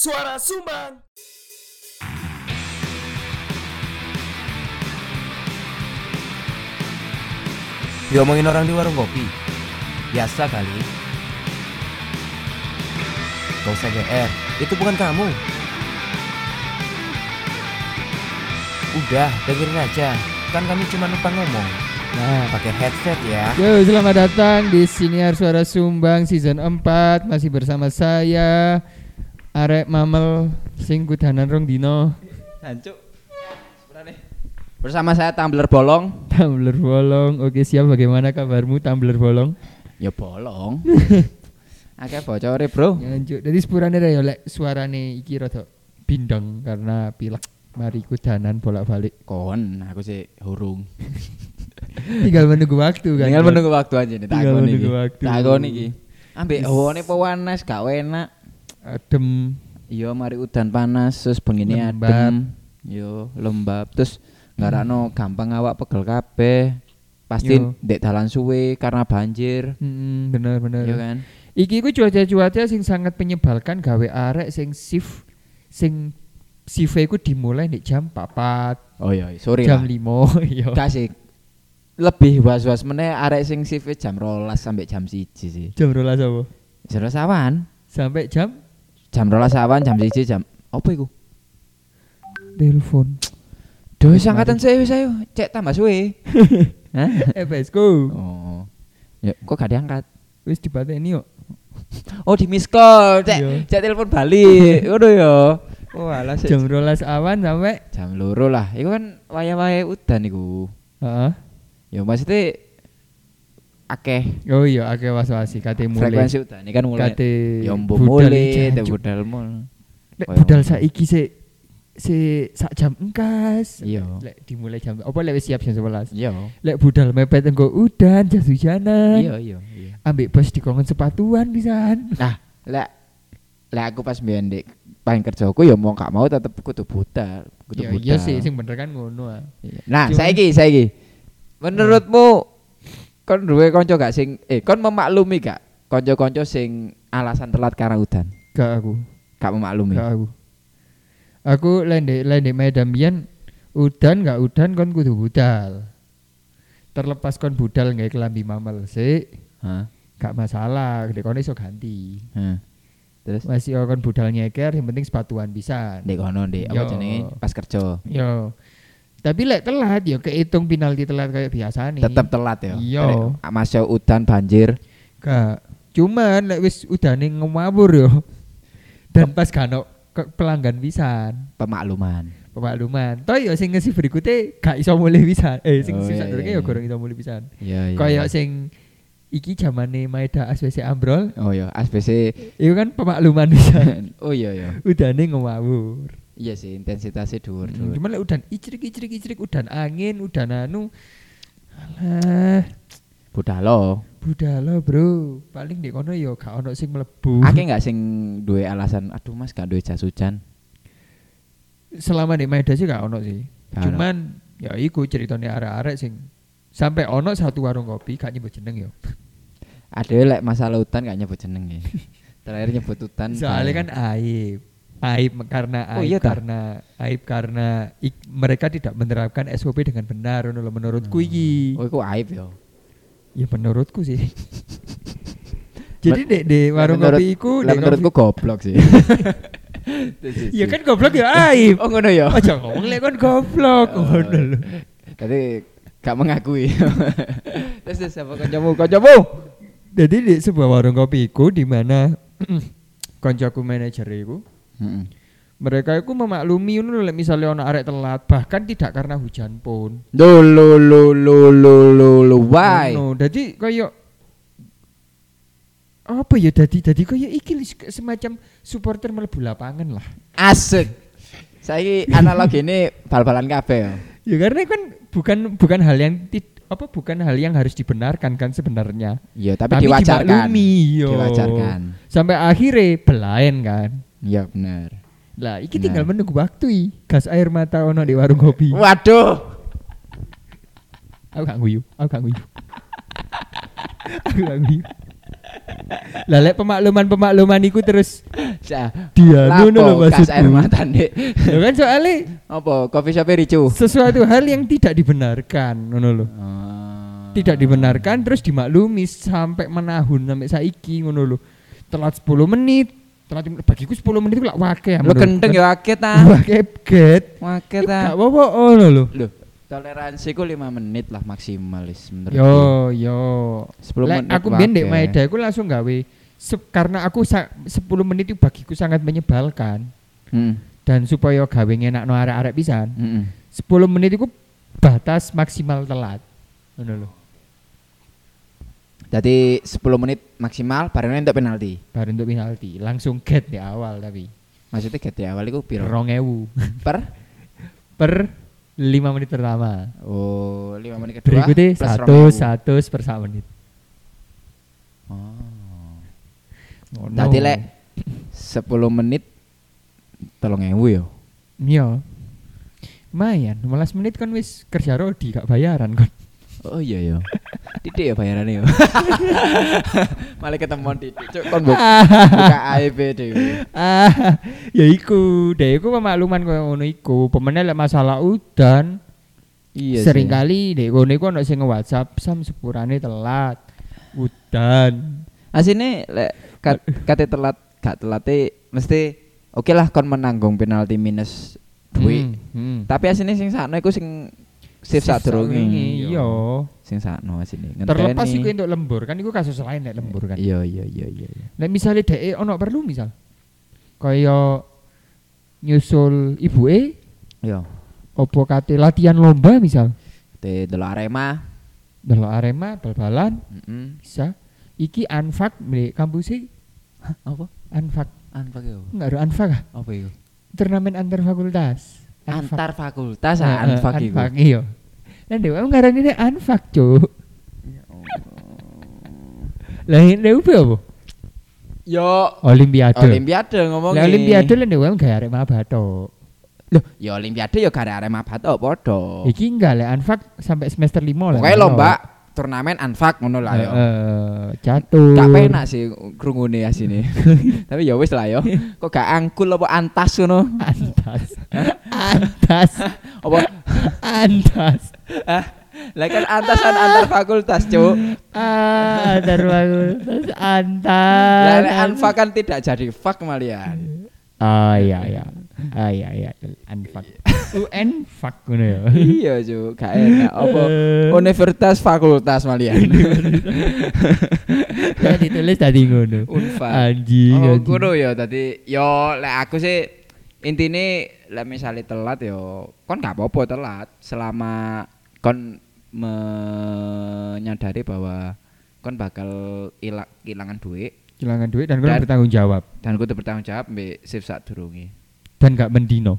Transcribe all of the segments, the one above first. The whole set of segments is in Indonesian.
Suara Sumbang. Diomongin orang di warung kopi. Biasa kali. Gak usah GR Itu bukan kamu. Udah dengerin aja. Kan kami cuma numpang ngomong. Nah, pakai headset ya. Yo selamat datang di Siniar Suara Sumbang season 4 masih bersama saya Arek Mamel sing kudanan rong dino Hancuk. Bersama saya Tumbler Bolong. Tumbler bolong. Oke, siap bagaimana kabarmu Tumbler bolong? Ya bolong. Akeh bocore, Bro. Nyanjuk. Jadi sepurane ra yo lek suarane iki rada bindeng karena pilek. Mari kudanan bolak-balik. Kon, aku sih hurung. Tinggal menunggu waktu kan. Tinggal menunggu waktu aja nih Tinggal menunggu iki. waktu. Takon iki. Ambek hawane pewanas gak enak. Adem. Iya, mari udan panas terus Lembab. adem. Yo, lembab terus ngarakno gampang awak pegel kabeh. Pasti Yo. ndek dalan suwe karena banjir. Hmm, bener bener. Iya kan? Iki ku cuaca-cuaca sing sangat menyebalkan gawe arek sing shift sing shift ku dimulai nih jam 4, Oh iya, sorry jam. 5 iya. Gak sih. Lebih was-was meneh arek sing shift jam 12 sampai jam 1 sih. Jam 12 apa? Jam sawan. Sampai jam Jam 12 sawan, jam 1 jam apa iku? telepon. Duh, Wis sangkatan saya wis ayo, cek tambah suwe. FS ku. Oh. Ya, kok gak diangkat? Wis dipateni yuk. Oh, di miss call, cek Iya. cek telepon balik. Ngono ya. Oh, alah sih. Jam 12 awan sampai Jam loro lah. Iku kan waya-waya udan iku. Heeh. Ya maksudnya akeh Oh iya akeh was-wasi kate mulai. frekuensi udan ini kan mulai Kate ya mbuh budal mulai, te budal mul. Lek Koyo budal saiki se se sak jam engkas. Iya. Lek dimulai jam apa lek wis siap jam 11. Iya. Lek budal mepet engko udan jas hujanan. Iya, iya, iya. Ambek bos dikongkon sepatuan pisan. Nah, lek lek aku pas mbiyen ndek paling kerjaku ya mau gak mau tetep kudu budal, kudu Ya budal. iya sih sing bener kan ngono ah. Iya. Nah, Cuma- saiki saiki. Menurutmu kon duwe kanca gak sing eh kon memaklumi gak kanca-kanca sing alasan telat karena udan? Gak aku, Gak memaklumi. gak aku. Aku lende lende Medan biyen udan gak udan kon kudu budal. Terlepas kon budal nggak kelambi mamel sih, Hah? gak masalah, dek kon iso ganti. Hah. Terus Masih kon budal nyeker, yang penting sepatuan bisa. ndek kono ndek apa jenenge pas kerja. Yo. Tapi lek telat yo kehitung penalti telat kayak biasa nih. Tetep telat ya. Iya. Masih udan banjir. Gak. Cuman lek wis udane ngawur yo. Dan pas kano ke pelanggan pisan, Pemakluman. pemakluman. Toh yo sing ngisi berikutnya gak iso mulai pisan. Eh sing Oh, sisa iya, durunge iya, yo iya. gorong iso mulai pisan. Iya, iya. Kayak sing iki zamane Maeda ASBC Ambrol, Oh iya, ASBC. itu kan pemakluman pisan. oh iya iya. Udane ngawur. Iya sih, intensitasnya dhuwur Hmm. Cuman lek udan icrik icrik icrik udan angin, udan anu. Alah, Budalo. budalo bro. Paling di kono yo gak ono sing mlebu. Akeh nggak sing duwe alasan, aduh Mas gak duwe jas hujan. selama di Maeda sih gak ono sih. Gak ono. Cuman ya iku ceritanya arek-arek sing sampai ono satu warung kopi gak nyebut jeneng yo. Ada lek masalah hutan gak nyebut jeneng ya. Terakhir nyebut hutan. Soalnya kan aib. Aib karena Oh, aib iya tah? karena aib karena ik- mereka tidak menerapkan SOP dengan benar menurutku iki. Oh, iku aib ya. Ya menurutku sih. Jadi dek di warung menurut- kopi iku menurutku goblok sih. Ya kan goblok ya aib. Oh ngono ya. Aja ngomong lek kon goblok Oh, ngono lho. Tadi gak mengakui. terus terus apa kancamu? Kancamu. Jadi di sebuah warung kopi iku di mana koncoku manajer iku Heeh. mereka itu memaklumi misalnya ono arek telat bahkan tidak karena hujan pun. Lo lo lo lo lo lo lo why? Ngono. Dadi kaya apa ya dadi dadi kaya iki semacam supporter mlebu lapangan lah. Asik. Saiki analog ini bal-balan kabeh ya. Ya karena kan bukan bukan hal yang apa bukan hal yang harus dibenarkan kan sebenarnya. Iya, tapi, diwajarkan. dimaklumi, yo. Diwajarkan. Sampai akhirnya belain kan. Iya benar. Lah, iki Nah. tinggal menunggu waktu i. Gas air mata ono di warung kopi. Waduh. Aku gak nguyu, aku gak nguyu. aku gak nguyu. Lah lek pemakluman-pemakluman iku terus Sa. dia ngono lho Lapo gas air maksudku. mata Dik. Ya kan soalnya Apa coffee shop ricu? sesuatu hal yang tidak dibenarkan ngono lho. Ah. Tidak dibenarkan terus dimaklumi sampai menahun sampai saiki ngono lho. Telat 10 menit. Telat bagiku 10 menit itu lak wake ya. Lu gendeng ya akeh ta. Wake get. Gak ta. apa-apa ngono lho. Loh, toleransi ku 5 menit lah maksimalis menurut Yo yo. 10 Lek menit aku biyen ndek. Maeda aku langsung gawe karena aku sa- 10 menit itu bagiku sangat menyebalkan Hmm. dan supaya gawe ngenakno arek-arek pisan. Heeh. 10 menit itu batas maksimal telat. Ngono lho. Jadi 10 menit maksimal barengan untuk penalti. Baru untuk penalti, langsung get di awal tapi. Maksudnya get di awal iku piro? 2000 Per per 5 menit pertama. Oh, 5 menit kedua Berikutnya plus satu 2000. satu per sak menit. Oh. Ngono. Dadi lek 10 menit 3000 yo. Iya. Lumayan, 15 menit kan wis kerja rodi gak bayaran kan. Oh iya yo. Titik ya bayarannya yo. Malah ketemu titik. Cuk kon bu- buka AIB dhewe. ah, ya iku, deh iku pemakluman koyo ngono iku. Pemene lek masalah udan, Iya. sering sih. kali deh kono iku ono sing nge-WhatsApp sam sepurane telat. Udan. Asine lek kat, kate telat gak telate mesti oke lah kon menanggung penalti minus duit. Hmm, hmm. Tapi asine sing sakno iku sing save sak durunge. Iya. Sing sakno. Terlepas Ngenteni. iku untuk lembur kan iku kasus lain nek lembur kan. Iya iya iya iya. iya. Nek misale dhek ono perlu misal kaya nyusul ibuke Iya. opo kate latihan lomba misal Te delok Arema. delok Arema bal-balan Heeh. bisa iki anfak di kampus sih Apa? anfak Anfak yo. enggak ada anfak ah Apa iku? turnamen antar fakultas Antar fakultas Eh, ah, eh, anfak iku. anfak iya dan dewa ngarani ini anfak cuk lah ini apa apa Yo olimpiade Olimpiade ngomongin. lah olimpiade lah dewa nggak arek mah batok Loh, ya Olimpiade ya gara Arema Batok podo. iki enggak lah anfak sampai semester lima lah Pokoknya lomba turnamen anfak ngono lah yo. eh catur Gak penak sih krungune asine. Tapi ya wis lah yo. Kok gak angkul apa antas ngono? Antas antas Apa antas lah kan antas kan antar fakultas, Cuk. Ah, antar fakultas Lah antas. nek anfak kan tidak jadi fak malian. Ah iya iya. Ah iya iya. Anfak. UN fak ngono ya. iya, Cuk. Gak enak apa universitas fakultas malian. Ya ditulis tadi ngono. Unfak. Anjing. Oh, ngono ya tadi yo lek aku sih intine lek misalnya telat yo kon gak apa-apa telat selama kon menyadari bahwa kon bakal ilang kehilangan duit Kehilangan duit dan Dan- bertanggung jawab dan kudu bertanggung jawab mbek sak durunge. dan gak mendino.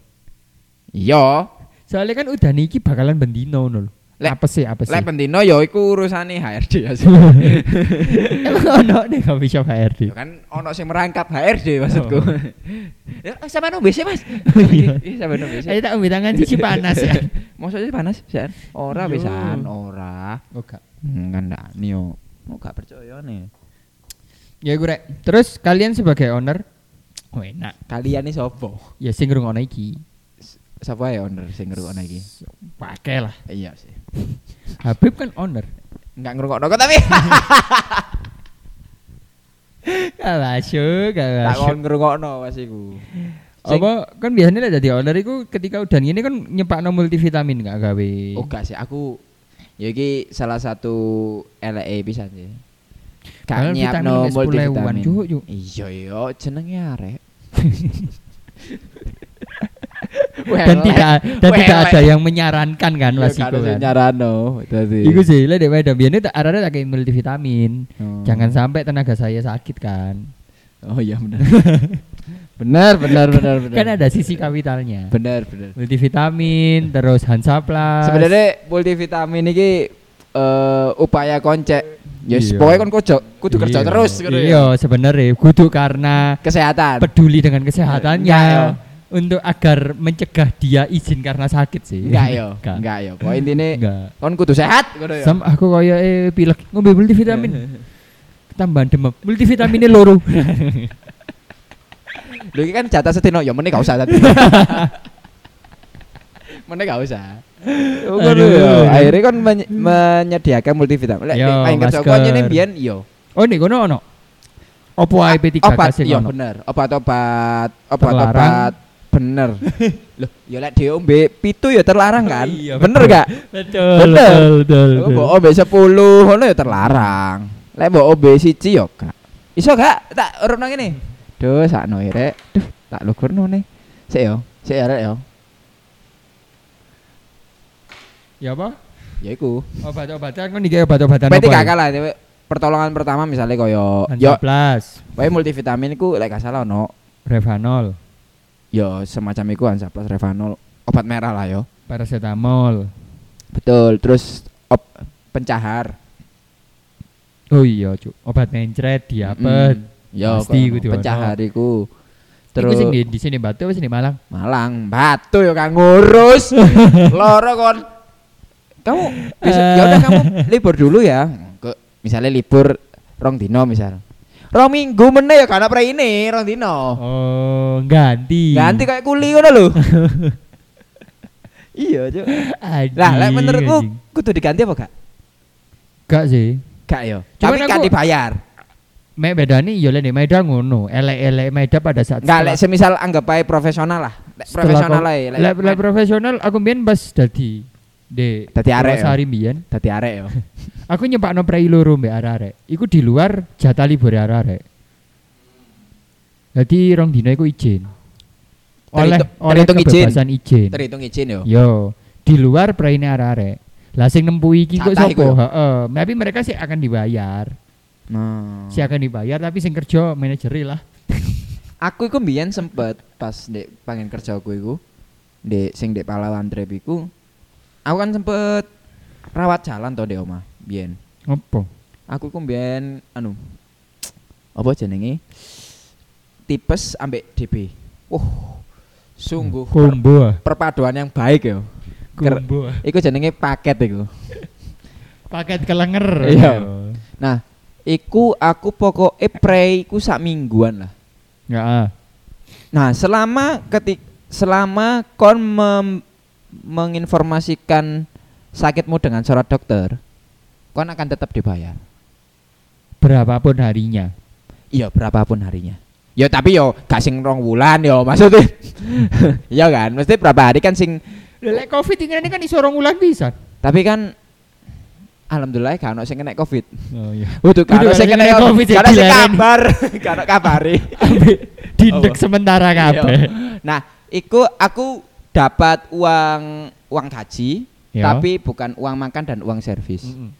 Iya, Soalnya kan udah niki bakalan bendino ngono lho. Lek- Apa sih apa sih? lek pendino yo iku urusane HRD ya sih. Emang ono nih coffee shop HRD. Kan ono sing merangkap HRD maksudku. Oh. ya sama no BC Mas. Iya. Iya sama no BC. Ayo tak ambil tangan sih panas ya. Maksudnya panas San? Ora besan, ora. Oh gak. Hmm, kan ndak nio. Oh gak percaya nih. Ya gue rek. Terus kalian sebagai owner Oh enak. Kalian nih sopo? Ya sing ngrungokno iki. Sapa ya owner sing ngrungokno iki? Pakai lah. Iya sih. Habib kan owner. Enggak ngrungokno kok tapi Gak masuk, gak tak masuk. kon ngrungokno pas iku. Apa kan biasanya lah jadi owner itu ketika udah gini kan nyepakno multivitamin gak gawe. Oh gak sih aku ya iki salah satu LE pisan sih. Gak nyiapno vitamin wis 10.000-an, multivitamin. Iya yo jenenge arek. dan tidak dan tidak ada yang menyarankan kan Iya, mas gak Iko ada sing kan. nyarano dadi. Iku sih, lah wedok biyen tak arane tak multivitamin. Oh. Jangan sampai tenaga saya sakit kan. Oh iya benar. benar benar benar benar. Kan ada sisi kapitalnya. benar benar. Multivitamin, terus Hansaplas. Sebenarnya multivitamin ini eh upaya koncek. Yes, Iya. pokoknya kon kudu kudu kerja Iya, terus ya. Iya, sebenarnya kudu karena Kesehatan. peduli dengan kesehatannya Enggak, yo. Untuk agar mencegah dia izin karena sakit sih. Enggak yo, Enggak. yo. Pokoknya intine kon kudu sehat. Sam aku kaya eh pilek ngombe multivitamin. tambahan demam. Multivitaminnya loro. Lho iki kan jatah setino ya meneh gak usah tadi. meneh gak usah. Aduh. ya. Akhirnya kan menye- menyediakan multivitamin. Lek masker. kok nyene mbiyen yo. Oh, nih kono ono. Opo ae P3K Obat sing iya bener. Obat-obat obat-obat bener. Loh, ya lek dhewe ombe pitu ya terlarang kan? Iya, bener gak? Betul, Bener. betul, betul, Mbok ombe 10 ngono ya terlarang. Lek mbok ombe siji yo gak. Iso gak? Tak urupno ngene. Duh, sakno rek. Duh, tak lugurno nih. Sik yo, sik ya rek yo. Ya apa? Ya iku. Obat-obatan kan iki obat-obatan Berarti apa? gak kalah pertolongan pertama misalnya koyo yo Pokoknya multivitamin iku lek gak salah ono Revanol, yo semacam iku Hansaplast Revanol obat merah lah yo. paracetamol. Betul, terus op, pencahar. Oh iya, Cuk. Obat mencret, diabet. Mm, Yo, Pasti iku diwano. pencahar iku. Terus Terus sing di, sini Batu apa sini Malang? Malang, batu yo kang ngurus. Loro kon. Kamu besok ya udah kamu libur dulu ya. Ke, misalnya libur rong dino misal. Rong minggu meneh ya karena pre ini rong dino. Oh, ganti. Ganti kayak kuli ngono lho. iya, Cuk. Lah, lek menurutku kudu diganti apa gak? Gak sih. Gak yo. Cuman Tapi gak dibayar. Mek bedane ya lek di Medan ngono, elek-elek Medan pada saat Enggak lek semisal anggap ae profesional lah. Lek profesional ae. lek profesional aku mbien pas dadi de Dadi arek ya? Sari mbien. dadi arek yo. Aku nyepakno prei loro mbek arek-arek. Iku di luar jatah libur arek-arek. Jadi rong dino iku izin. Oleh Terhitung- oleh terhitung izin. kebebasan izin. Terhitung izin yo. Yo, di luar praine arek-arek. Lah sing nempuh iki kok sapa? ya? Heeh. Tapi mereka sih akan dibayar. Nah. Si akan dibayar tapi sing kerja manajeri lah. Aku iku mbiyen sempet pas ndek pengen kerja aku iku ndek sing ndek Pahlawan Trip iku aku kan sempet rawat jalan to ndek omah mbiyen. Opo? Aku iku mbiyen anu apa jenenge? Tipes ambek DB. Uh, sungguh per- Kombo. ah. perpaduan yang baik yo. Ker- Kombo. ah. Iku jenenge paket iku. Paket kelenger. Iya. Nah, iku aku pokoknya pre iku sak mingguan lah. Ya. ah. Nah, selama ketik selama kon mem- menginformasikan sakitmu dengan surat dokter, kon akan tetap dibayar. Berapapun harinya. Iya, berapapun harinya. Ya tapi yo gak sing rong wulan yo maksudnya. Iya kan? Mesti berapa hari kan sing Lek Covid ini kan iso rong wulan bisa. tapi kan Alhamdulillah gak ono sing kena Covid. Oh iya. Waduh, gak ono sing kena Covid, gak ono sing kabar, gak ono kabari. Dindek Apa? sementara kabeh. Nah, iku aku dapat uang uang gaji, Ya. tapi bukan uang makan dan uang servis. Mm-mm.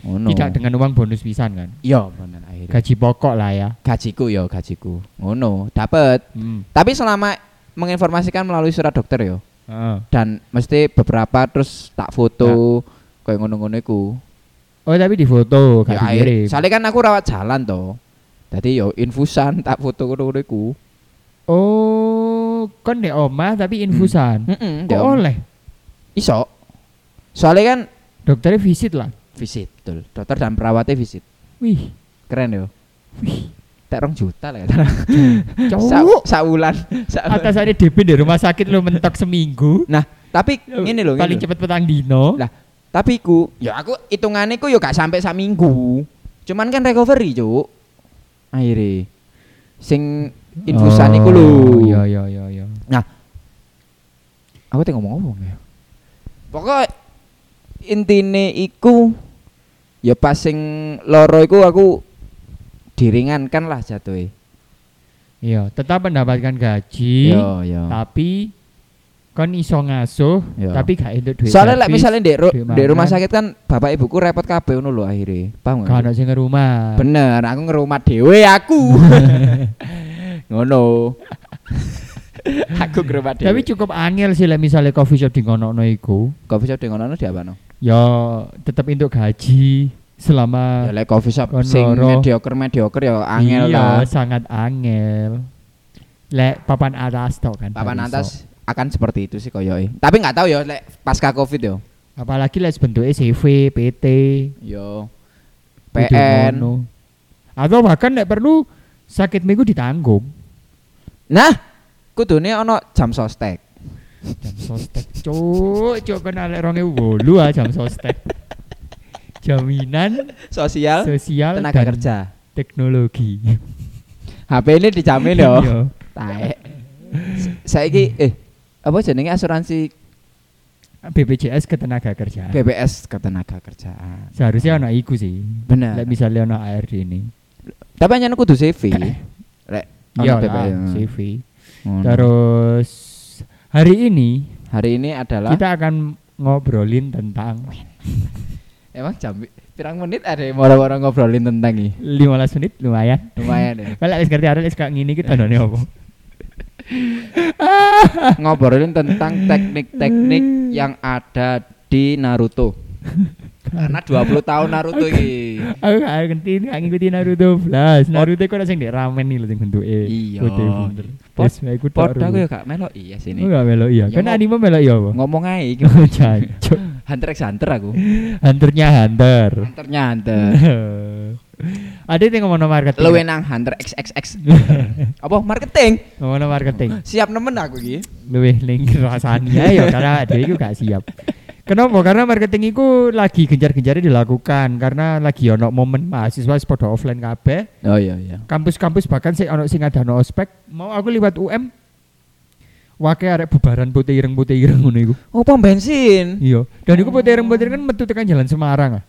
Oh, no. Tidak dengan uang bonus pisan kan. Iya, bener akhirnya. Gaji pokok lah ya. Gajiku yo, gajiku. Ngono, dapat. Hmm. Tapi selama menginformasikan melalui surat dokter yo Heeh. dan mesti beberapa terus tak foto kayak ngono-ngono iku. Oh tapi di foto Ya, gak dikirim. soalnya kan aku rawat jalan toh. Jadi yo infusan tak foto ngono-ngono iku. Oh, kon di omah tapi infusan. Heeh, Kok oleh? Iso. Soalnya kan Dokternya visit lah. visit, betul. Dokter dan perawatnya visit. Wih, Keren yo. wih. Tak rong juta lah ya. Cowok. Sa wulan. Sa Atas ada DP di rumah sakit lo mentok seminggu. Nah, tapi ini loh, Paling cepet petang dino. Lah, tapi ku, ya aku hitungannya ku yo gak sampai sak minggu. Cuman kan recovery, Cuk. Akhirnya sing infusan iku lho. Oh, Iya iya iya iya. Aku teh ngomong apa ya? Pokok intine iku ya pas sing loro iku aku diringankan lah jatuhe. Iya, tetap mendapatkan gaji. Yo yo. Tapi kon iso ngasuh, Iya. tapi gak entuk duit. Soalnya lek servis, misalnya di, ru- di rumah sakit kan bapak ibuku repot kabeh ngono lho akhirnya. Paham gak gak? sing rumah. Bener, aku ngerumah dhewe aku. ngono. aku ngerumah dhewe. Tapi cukup angel sih lek misalnya coffee shop di ngono iku. coffee shop di ngono di apa no? Ya tetap entuk gaji selama Ya lek coffee shop sing mediocre mediocre ya angel iya, lah. sangat angel. Lek papan atas tok kan. Papan atas akan seperti itu sih koyoke. Tapi nggak tahu ya lek pasca covid yo. Apalagi lek bentuknya CV, PT, Yo. PN. Atau bahkan nek perlu sakit minggu ditanggung. Nah, kudune ono jam sostek. Jam sostek. Cuk, cuk kan alek 2008 ah jam sostek. Jaminan Sosial sosial tenaga dan kerja. teknologi. HP ini dijamin yo. Iya. Taek. Saiki eh apa jenenge asuransi BPJS ketenaga kerjaan. BPS ketenaga kerjaan. Seharusnya anak iku sih. Bener. Lek misalnya anak ARD ini. Tapi hanya kudu CV. Lek ono Iya lah, CV. Ngono. Terus hari ini hari ini adalah kita akan ngobrolin tentang emang jam pirang menit ada yang orang-orang ngobrolin tentang ini 15 menit lumayan. lumayan ya Kalau wis ngerti arek wis kak ngene iki tandane apa? ngobrolin tentang teknik-teknik yang ada di Naruto karena 20 tahun Naruto ini Aku gak ngerti gak ngikuti Naruto blas. Naruto kok sing ndek ramen nih lho sing bentuke. Iya. Bener. Aku tok. Podo aku ya gak melok iya sini gak melok iya. Ya Kan anime melok iya apa? ngomong aja iki. Jancuk. Hunter x Hunter aku Hunternya Hunter. Hunternya Hunter Ada yang ngomong marketing. lu nang Hunter XXX apa marketing ngomong marketing. siap nemen aku iki Luwih ning rasane ya karena dia itu gak siap. Kenapa? Karena marketing itu lagi gencar-gencarnya dilakukan karena lagi ono momen mahasiswa padha offline kabeh. oh iya iya Kampus-kampus bahkan sih ono sing ada no ospek. Mau aku liwat UM Wake arek bubaran putih ireng putih ireng ngono iku. oh pom bensin Iya. Dan iku putih ireng putih ireng kan metu tekan jalan Semarang ah.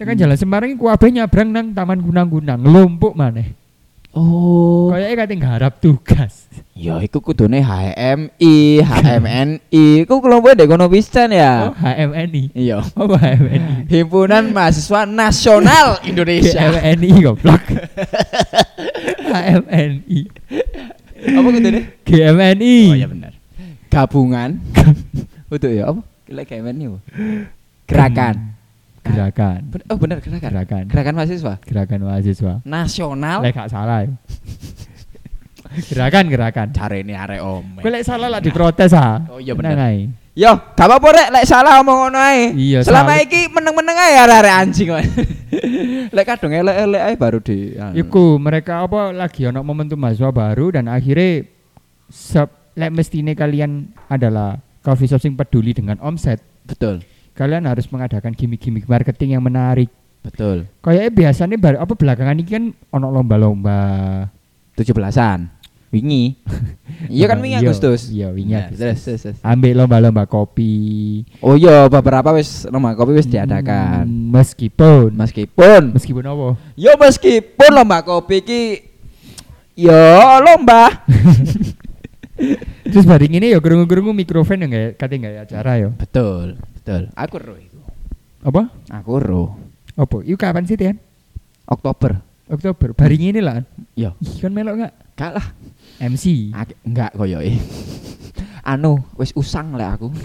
Tekan jalan Semarang iku kabeh nyabrang nang Taman Gunang-Gunang, lumpuk maneh. Oh Kayaknya kate nggarap tugas. Ya iku kudune HMI, HMNI, iku kelompok dek kono pisan Oh, ya. HMNI. Iya. Apa HMNI? Himpunan Mahasiswa Nasional Indonesia. HMNI goblok. HMNI. apa kudune? GMNI. Oh iya benar. Gabungan. Betul ya apa? Lek HMNI apa? Gerakan. Gerakan. Ben- Oh benar gerakan. Gerakan. Gerakan mahasiswa Gerakan mahasiswa. nasional. Lek gak salah. Gerakan gerakan. Cari ini arek om. Kowe lek salah lah diprotes ah. Oh iya bener. ae. Yo, gak apa-apa rek lek salah omong ngono ae. Iya, Selama salah. iki meneng-meneng ae arek-arek anjing kok. lek kadung elek-elek ae baru di anu. Iku mereka apa lagi ono momentum mahasiswa baru dan akhirnya sep, lek mestine kalian adalah coffee shop sing peduli dengan omset, Betul. Kalian harus mengadakan gimmick-gimmick marketing yang menarik. Betul. Kayaknya biasanya bar- apa belakangan ini kan ono lomba-lomba. 17-an. Wingi. iya kan wingi Iya, Agustus. Iya, wingi Nah, Agustus. terus, terus, terus. Ambil lomba-lomba kopi. Oh iya, beberapa wis lomba kopi wis diadakan. Hmm, meskipun Meskipun meskipun apa? yo meskipun lomba kopi ki yo lomba. Terus bareng ini ya gerungu-gerungu mikrofon kayak kate nggak acara ya. betul, betul. Aku ro iku. Apa? Aku ro. Apa? Itu kapan sih, Tian? Oktober. Oktober. Bareng ini lah. Yo, Ih, kan melok nggak? gak lah. MC. Ak- enggak koyoke. anu, wis usang lah aku.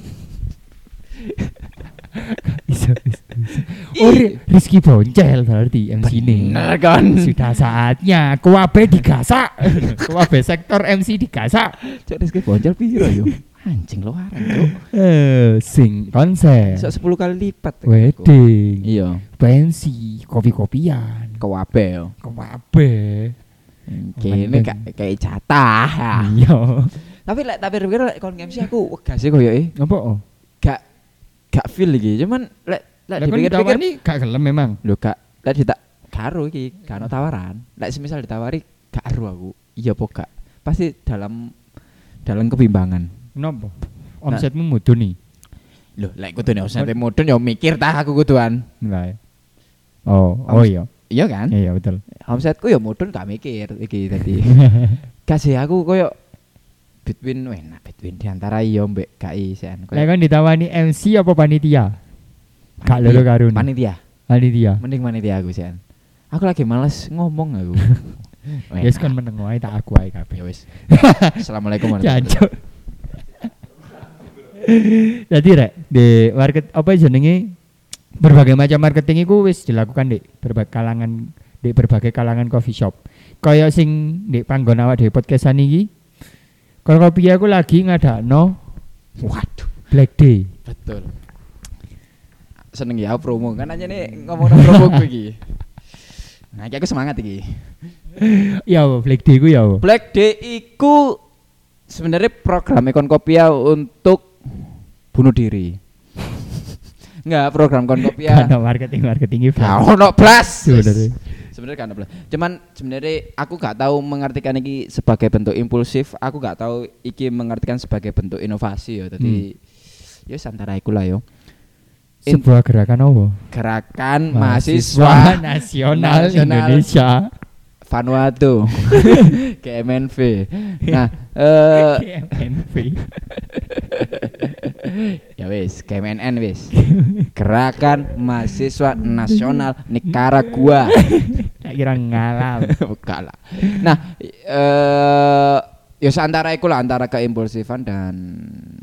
Bisa, bisa, bisa. Oh, Ri- Rizky Boncel berarti MC ini. Bener kan? Sudah saatnya kuabe digasak. kuabe sektor MC digasak. Cok Rizky Boncel piro yo? Anjing lo haran, Cok. Eh, sing konser. Iso 10 kali lipat. Wedding. Iya, Pensi, kopi-kopian. kewabe. Kuabe. Kene kayak kayak jatah. ya. Iya. Tapi lek tapi pikir lek kon MC aku wegas sih koyoke. Apa? Oh? Gak gak feel iki. Cuman lek lek Lah dipikir-pikir ditawani gak gelem memang. lho gak lek ditak karo iki, gak ono tawaran. Lek semisal ditawari gak aru aku. Iya apa gak? Pasti dalam dalam kebimbangan. Kenapa? Omsetmu mudun nih. Loh, lek kudune osate mudun ya mikir tah aku kuduan. Lah. Oh, oh Oms- iya. Iya kan? Iya, iya betul. Omsetku ya mudun gak mikir iki tadi. Kasih aku koyo between enak between di antara iya mbek gak isen. Lah kan ditawani MC apa panitia? Gak lho karo. Panitia. Panitia. Mending panitia aku sen. Aku lagi males ngomong aku. Yes kan meneng wae tak aku ae kabeh. Ya wis. Assalamualaikum warahmatullahi Jancuk. Jadi rek di market apa jenenge berbagai macam marketing itu wis dilakukan di berbagai kalangan di berbagai kalangan coffee shop. Kayak sing di panggon awak di podcastan iki. Kalau kopi aku lagi ngadakno Waduh, Black Day. betul. Seneng ya promo kan aja nih ngomong promo gue iki. Nah, aku semangat iki. Ya Black Day ku ya? Black Day iku sebenarnya program Konkopia untuk bunuh diri. Enggak, program Konkopia. Karena marketing marketing Gak event. ono blas. Sebenarnya. Sebenarnya kan blas. Cuman sebenarnya aku gak tahu mengartikan iki sebagai bentuk impulsif, aku gak tahu iki mengartikan sebagai bentuk inovasi ya. Tadi ya antara iku lah yo. In- Sebuah gerakan apa? Gerakan mahasiswa nasional Nasional. Indonesia. Vanuatu. KMNV. Nah, eh KMNV. ya wis, KMNN wis. Gerakan Mahasiswa Nasional Nicaragua. Tak kira ngalam. Bukan lah. Nah, eh ya antara iku lah antara keimpulsifan dan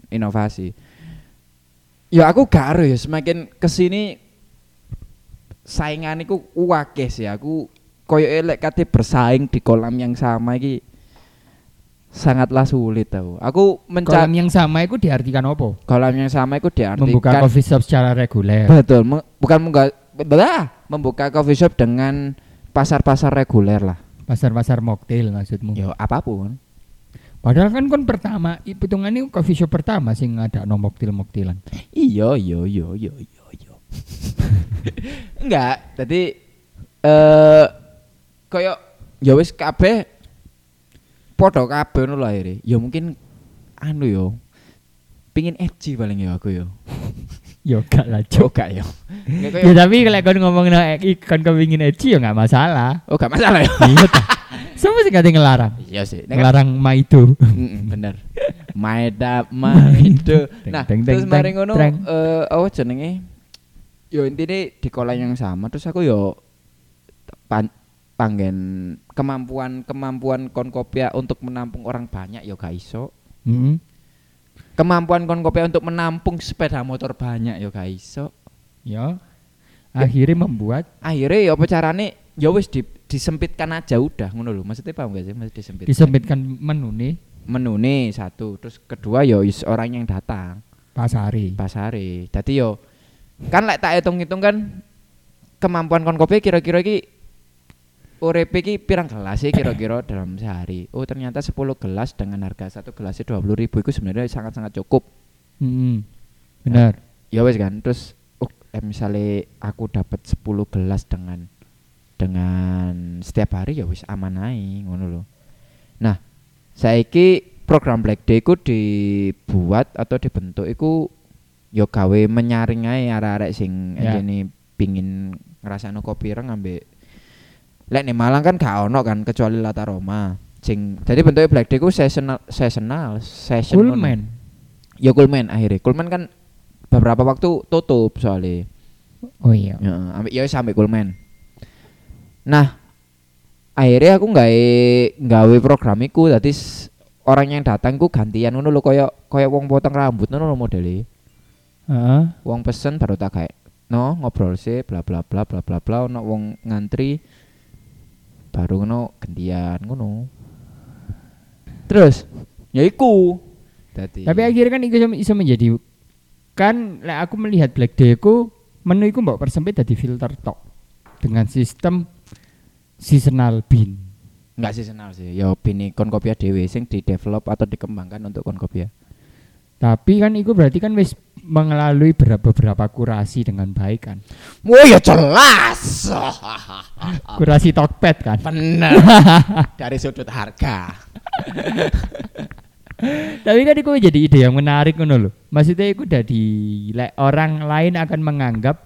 inovasi. Ya aku gak ya semakin ke sini saingan iku wakeh sih aku koyo elek kate bersaing di kolam yang sama iki sangatlah sulit tau. Aku Kolam mencari yang sama itu diartikan apa? kolam yang sama itu diartikan Membuka coffee shop secara reguler. Betul, me- bukan membuka membuka coffee shop dengan pasar-pasar reguler lah. Pasar-pasar mocktail maksudmu. Ya apa pun. Padahal kan kon pertama, hitungannya coffee shop pertama sing ada no mocktail mocktilan. Iya, iya, iya, iya, iya, iya. Enggak, tadi eh koyo ya wis kabeh padha kabeh ngono lho akhire. Ya mungkin anu yo. Pingin edgy paling ya aku yo. Yo gak lah Cuk. gak yo. Ya tapi kalau kon ngomong no ikon kepingin eci ya nggak masalah. Oh gak masalah ya. Iya ta. Sama sih kate ngelarang. Iya sih. Nek- Ngelarang maido. Bener. Maeda maido. Nah, terus mari ngono eh apa jenenge? Yo intine di kolam yang sama terus aku yo pan, panggen kemampuan kemampuan konkopia untuk menampung orang banyak yo gak iso. Mm. Kemampuan konkopia untuk menampung sepeda motor banyak yo gak iso. Ya. Akhirnya membuat Akhirnya yo apa carane yo wis di, disempitkan aja udah ngono lho. Maksudnya paham gak sih? Maksudnya disempitkan. disempitkan menu nih Menu nih satu, terus kedua yo is orang yang datang. pasari. pasare. Dadi yo kan lek tak hitung-hitung kan kemampuan kon kopi kira-kira iki urip iki pirang gelas sih kira-kira dalam sehari. Oh, ternyata 10 gelas dengan harga satu gelasnya 20.000 ribu itu sebenarnya sangat-sangat cukup. Mm. Benar. Ya wes kan. Terus oh, eh, misalnya aku dapat 10 gelas dengan dengan setiap hari ya wis aman ae ngono lho. Nah, saiki program Black Day ku dibuat atau dibentuk iku yo gawe menyaring ae arek-arek sing Ya. enjene pingin ngrasakno kopi reng ambek lek nih Malang kan gak ono kan kecuali Lata Roma. Sing jadi bentuknya Black Day ku seasonal seasonal ngono. Coolman. Ya Coolman akhirnya. Coolman kan beberapa waktu tutup soalnya. Oh iya. Ya, ya sampai Coolman. Nah, akhirnya aku nggak nggawe program iku dadi s- orang yang datang ku gantian ngono lho koyo koyo wong potong rambut ngono lho modele. Heeh. Wong pesen baru tak kayak no ngobrol sih bla bla bla bla bla bla ono wong ngantri baru ngono gantian ngono. Terus ya iku. Dadi Tapi akhirnya kan itu iso- iso menjadi kan lek aku melihat Black Day ku menu iku mbok persempit jadi filter tok dengan sistem seasonal bean. Enggak seasonal sih. Ya opini konkopia dhewe sing di-develop atau dikembangkan untuk konkopia. Tapi kan itu berarti kan wis melalui beberapa kurasi dengan baik kan. Oh ya jelas. Kurasi Tokped kan. Bener. Dari sudut harga. Tapi kan itu jadi ide yang menarik ngono lho. Maksudnya itu dari orang lain akan menganggap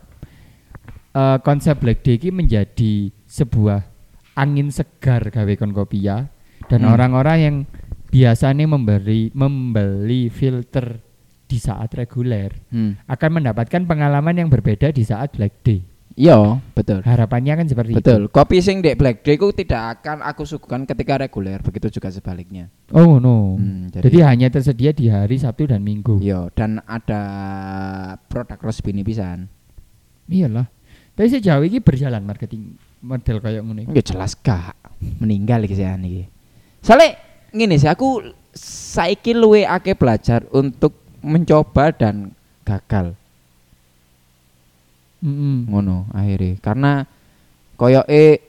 eh, konsep Black Day ini menjadi sebuah angin segar gawe konkopia dan Hmm. orang-orang yang biasanya memberi membeli filter di saat reguler Hmm. akan mendapatkan pengalaman yang berbeda di saat Black Day. Iya, betul. Harapannya kan seperti Betul. Kopi sing dek Black Day ku tidak akan aku suguhkan ketika reguler, begitu juga sebaliknya. itu. Oh no. Hmm, jadi, jadi, hanya tersedia di hari Sabtu dan Minggu. iya dan ada produk resmi pisan. Iyalah. Tapi sejauh ini berjalan marketing model kayak ngono. iki. Ya jelas gak meninggal iki sih iki. Soalnya ngene sih aku saiki luwe akeh belajar untuk mencoba dan gagal. Mm-mm. ngono akhirnya. Karena koyoke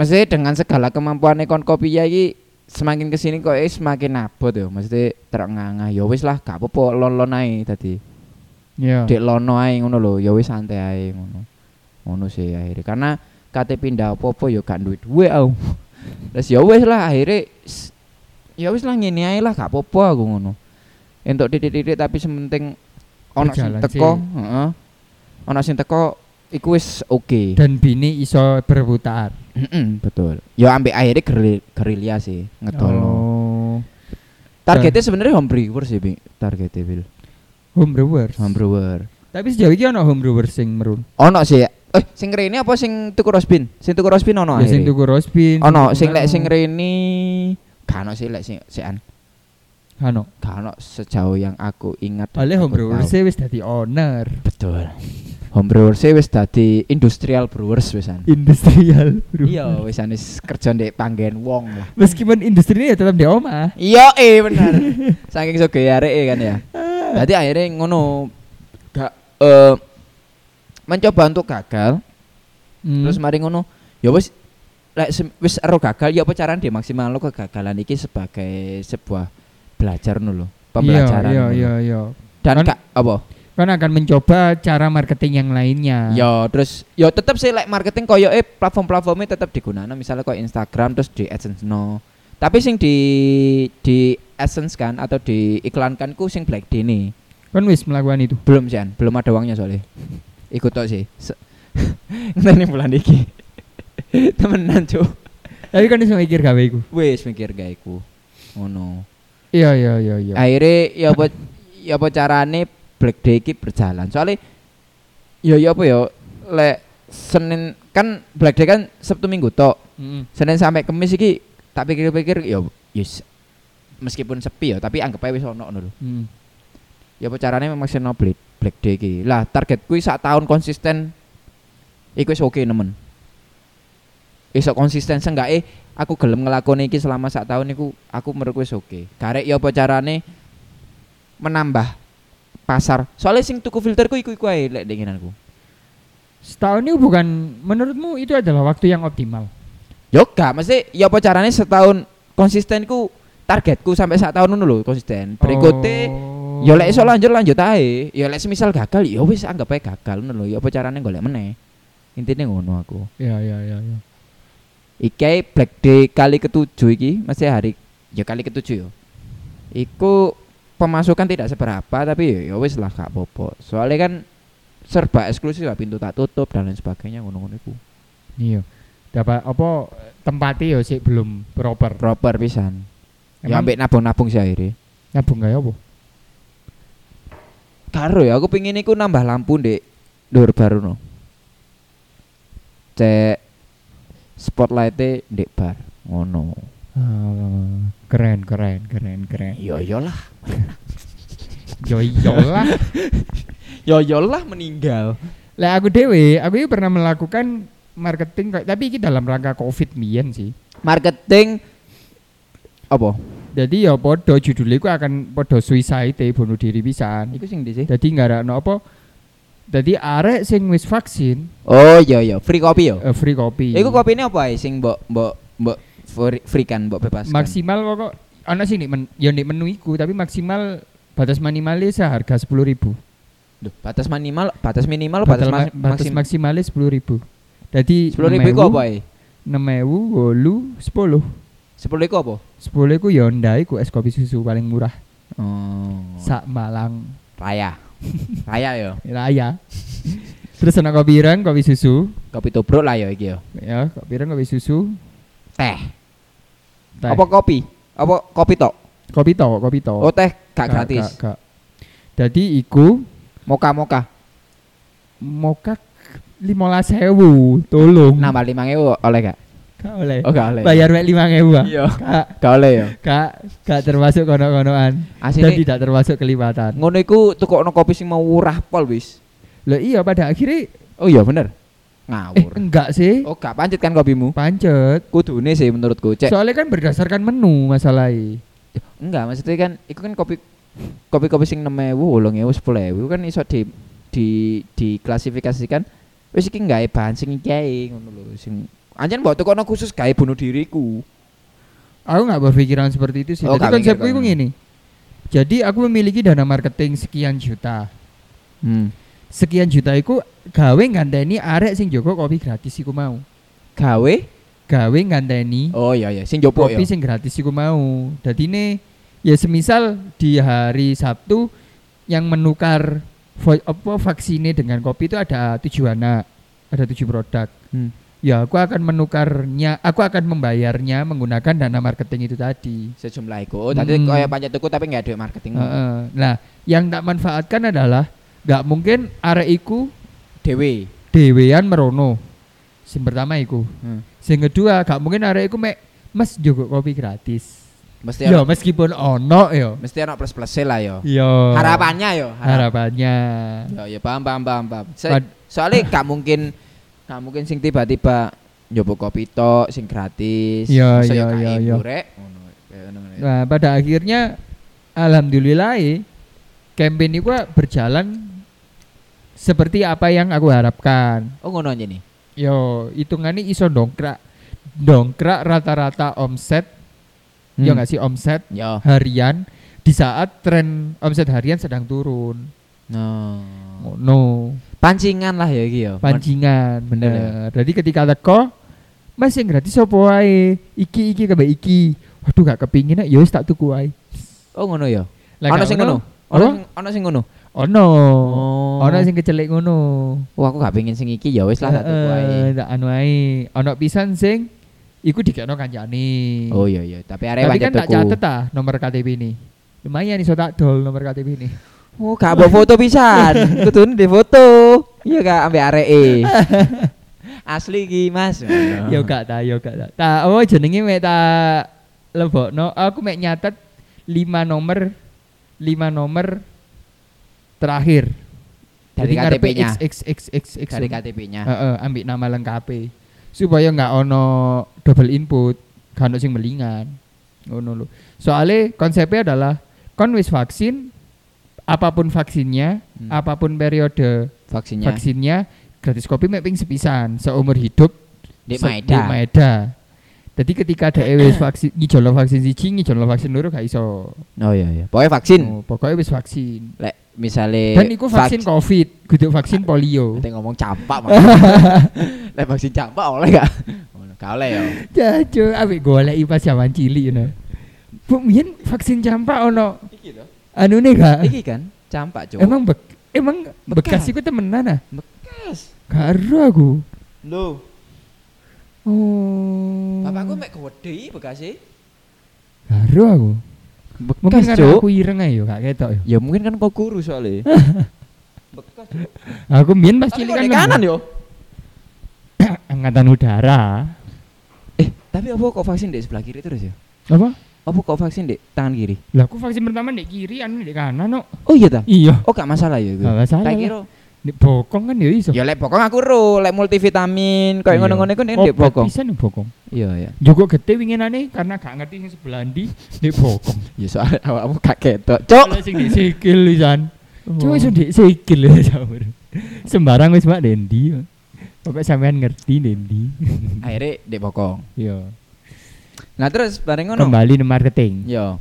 maksudnya dengan segala kemampuan kon kopi ya iki semakin ke sini kok eh, semakin abot ya. Maksudnya terengah-engah. Ya wis lah gak apa-apa lon-lon ae tadi Iya. dek lono ae ngono lho ya wis santai ae ngono. Ngono sih akhirnya. Karena kate pindah apa-apa ya gak duwe duwe aku terus ya wis lah akhirnya ya wis lah ngene ae lah gak apa-apa aku ngono entuk titik-titik tapi sementing ono sing teko heeh ono sing teko iku wis oke Dan bini iso berputar. Mm-mm, betul ya ambek akhirnya geril- gerilya sih ngedolno Oh. targetnya sebenarnya home brewer sih Bi. targetnya Bil Home brewers. home brewer Tapi sejauh ini ono home brewers sing merun. ono sih eh sing rene apa sing tuku rospin sing tuku rospin ono Ya sing tuku rospin. ono sing lek sing rene gak ono sih lek sing sean Gak ono sejauh yang aku ingat Oleh home aku brewers tahu. wis dadi owner. betul home brewer sih wis dadi industrial brewers wisan Industrial. bro. iya wisan wis kerja ndek panggen wong lah Meskipun industri ini ya tetap di omah. iya eh bener saking soge areke kan ya Jadi akhirnya ngono gak eh mencoba untuk gagal Hmm. terus mari ngono ya wis lek wis ero gagal ya apa carane maksimal lo kegagalan iki sebagai sebuah belajar ngono lho pembelajaran Iya, iya, iya. dan Kan- apa? Kan akan mencoba cara marketing yang lainnya. ya terus ya tetep sih lek marketing koyo eh platform-platformnya tetep digunakan misalnya kok Instagram terus di AdSense no tapi sing di di AdSense kan atau diiklankan ku sing Black Day nih. Kan wis melakukan itu. belum sih belum ada uangnya soalnya. Ikut tok sih. Ngenteni bulan iki. Temenan cuy Tapi kan iso mikir gawe iku. wis mikir gak iku. Ngono Iya, iya, iya, iya. akhirnya ya apa ya apa carane Black Day iki berjalan soalnya ya ya apa ya lek Senin kan Black Day kan Sabtu Minggu tok Mm. Senin sampai Kamis iki tak pikir-pikir ya yes meskipun sepi ya tapi anggap aja wis ono ngono Mm. ya apa carane memaksimalno Black Black Day iki lah target kuwi sak tahun konsisten iku wis oke nemen iso konsisten seenggaknya aku gelem ngelakoni iki selama sak tahun iku aku menurut wis oke karek ya apa carane menambah pasar soalnya sing tuku filterku iku iku ae lek denginanku Setahun itu bukan menurutmu itu adalah waktu yang optimal. yo gak mesti ya apa carane setahun konsistenku targetku sampai sak tahun ngono lho konsisten berikutnya Oh. Ya lek iso lanjut lanjut ae. Ya lek semisal gagal ya wis anggap ae gagal ngono lho. Ya apa carane golek meneh. Intine ngono aku. Iya, iya, iya, iya. Iki Black Day kali ketujuh iki masih hari ya kali ketujuh ya. Iku pemasukan tidak seberapa tapi ya wis lah gak apa-apa. Soalnya kan serba eksklusif lah, pintu tak tutup dan lain sebagainya ngono-ngono iku. Iya. Dapat apa tempatnya ya sih belum proper. Proper pisan. Ya ambek nabung-nabung sih akhirnya. nabung gak ya apa? Karo ya aku pingin iku nambah lampu ndek dhuwur baru no. Cek spotlight-e ndek bar. Ngono. Ah, keren, keren, keren, keren. Yo yo lah. Yo iyalah. Yo yo lah meninggal. Lah aku dewe, aku pernah melakukan marketing tapi ini dalam rangka Covid mien sih. Marketing apa? Jadi ya podo judulnya ku akan podo suicide bunuh diri pisan. Sing di sih. Jadi nggak ada no apa. Jadi arek sing wis vaksin Oh iya iya, free kopi yo. eh, free kopi. Iku kopine apa ae sing mbok mbok mbok free, free kan mbok bebas. maksimal kok ana sih nih men, ya nih menu iku tapi maksimal batas minimalnya seharga sepuluh ribu. Duh, batas minimal, batas minimal, batas, Batas, ma- batas maksim. maksimalnya sepuluh ribu. Jadi Sepuluh ribu iku apa ae? Enam ewu, wolu, sepuluh. Sepuluh iku apa? Sepuluh iku ya ndai ku es kopi susu paling murah. Oh. Sak Malang Raya. Raya yo. Raya. Terus ana kopi ireng, kopi susu, Kopi tubruk lah yo iki yo. ya kopi ireng, kopi susu, Teh. teh. Apa kopi? Apa kopi tok? kopi to, kopi to. Oh, teh gak gratis. Gak, gak. Jadi iku Moka-moka. moka lima sewu, tolong. Nambah 5000 oleh gak? Gak oleh. Oh, gak oleh. Bayar ewu ah. Iya. Gak, Gak oleh yo. gak, gak termasuk kono-konoan. Dan tidak termasuk kelipatan. ngono iku tukokno kopi sing mau murah pol wis. Loh iya pada akhirnya Oh iya bener. eh Ngawur. enggak sih. Oh, gak pancet kan kopimu? Pancet. Kudune sih menurutku. Cek. Soalnya kan berdasarkan menu masalahnya. Enggak, maksudnya kan iku kan kopi kopi-kopi sing 6000, 8000, 10000 kan iso di di diklasifikasikan wis iki gawe bahan sing iki ngono lho sing Anjen mbok tukono khusus gawe bunuh diriku. Aku nggak berpikiran seperti itu sih. Oh, Jadi gak konsepku itu gini. Jadi aku memiliki dana marketing sekian juta. Hmm. Sekian juta iku gawe ngandani arek sing jogo kopi gratis iku mau. Gawe? Gawe ngandani Oh iya iya, sing jopo kopi ya. sing gratis iku mau. Dadi ini ya semisal di hari Sabtu yang menukar vo- apa vaksinnya dengan kopi itu ada tujuh anak, ada tujuh produk. Hmm. Ya aku akan menukarnya, aku akan membayarnya menggunakan dana marketing itu tadi. Sejumlah. Oh, tadi Hmm. kaya pancet tuku tapi enggak ada marketing. Heeh. Nah, yang tak manfaatkan adalah nggak mungkin arek iku Dewe. dewean merono. Sing pertama iku. Hmm. Sing kedua, gak mungkin arek iku mek Mas jogo kopi gratis. Mesti Ya ono, meskipun ono ya. mesti ono plus plus lah yo. Ya. Harapannya yo. harap- harapannya. Ya ya paham paham paham paham. Pad- soalnya gak mungkin gak mungkin sing tiba-tiba nyoba kopi tok sing gratis. Iya, iya, iya, iya. Ngono. Nah, pada akhirnya alhamdulillah eh, campaign itu berjalan seperti apa yang aku harapkan. Oh ngono aja nih. Yo, hitungannya iso dongkrak dongkrak rata-rata omset, ya nggak sih omset Yo. harian di saat tren omset harian sedang turun. No. No, Pancingan lah ya iki yo. pancingan. Bener ya? Jadi ketika teko, Mas yang gratis apa wae? Iki iki kabeh iki. Waduh gak kepingin ya wis tak tuku wae. Oh ngono. Lah Ono sing ngono. Ono ono sing ngono. Ono. Oh. Ono sing kecelik ngono. Wah, aku gak pengen sing iki ya wis lah tak tuku Heeh, ae. tak anu ae. Ono pisan sing iku dikekno kancane. Oh iya iya, tapi arek Tapi kan tak catet ah nomor KTP ini. Lumayan iso tak dol nomor KTP ini. Oh, gak bawa foto pisan. Kudune di foto. Iya gak ambek areke. Asli iki, Mas. Yo gak ta, yo gak ta. Ta oh jenenge mek tak lebokno. Aku mek nyatet 5 nomor 5 nomor terakhir. Dari KTP-nya. Dari KTP-nya. Heeh, ambil nama lengkap supaya nggak ono double input, gak ono sing melingan. Ngono lho. Soalnya konsepnya adalah kon wis vaksin apa pun vaksinnya, Hmm. apa pun periode Vaksinnya. vaksinnya gratis kopi mek ping sepisan seumur hidup Di se- Maeda. Di Maeda. Jadi ketika ada wis vaksin ngijolo vaksin siji, ngijolo vaksin loro gak iso. Oh iya iya. Pokoknya vaksin. Oh, pokoknya wis vaksin. Lek misale Dan iku vaksin Covid, kudu vaksin polio. Nanti ngomong campak Mas. Lek vaksin campak oleh gak? Gak oleh ya. Jajo, abis golek pas zaman cilik ngono. Bu, mien vaksin campak ono. Anu nih gak? Iki kan campak, Cuk. Emang bek emang bekas Bekas. iku temenan ah? bekas. Karo aku. Lho, Oh. bapakku mek gede bekasnya. Karo aku. Mungkin Bekas, karena Cuk. aku ireng aja yo, gak ketok yo. Ya mungkin kan kau guru soalnya. bekas. Aku mien pas cilik kan kanan yo. angkatan udara. Eh, tapi apa kok vaksin di sebelah kiri terus ya? Apa? Apa kok vaksin di tangan kiri? Lah aku vaksin pertama di kiri, anu di kanan no. Oh iya ta? Iya. Oh gak masalah ya itu. Gak masalah Tak lah. kira. Di bokong kan ya iso. Ya lek bokong aku ro, lek multivitamin kayak Iya. ngono-ngono iku nek di Obat bokong. Bisa nih bokong. Iya iya. Juga gede winginane karena gak ngerti sing sebelah ndi di bokong. Ya soal awakmu gak ketok. Cuk. Kalau sing di sikil. Cuma Oh. iso di sikil ya sahur. Sembarang wis mak dendi. Pokoknya sampean ngerti dendi. Akhirnya di bokong. Iya. Nah terus bareng ngono. Kembali ke marketing. Yo.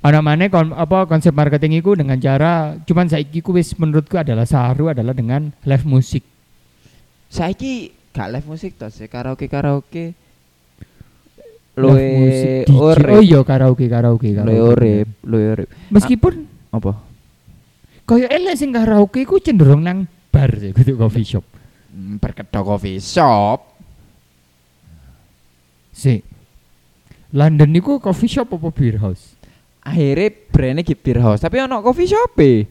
Ana maneh kon, apa konsep marketing iku dengan cara cuman saiki ku wis menurutku adalah saru adalah dengan live musik. Saiki gak live musik to, sih karaoke karaoke. Luwe urip. Oh iya karaoke karaoke Luwe karaoke. urip, luwe urip. Meskipun Apa? kaya elek sing karaoke ku cenderung nang bar sih kudu coffee shop. Hmm, Perkedok coffee shop. Si. London niku coffee shop apa beer house? Akhirnya brandnya gitu beer house, tapi ono coffee shop e.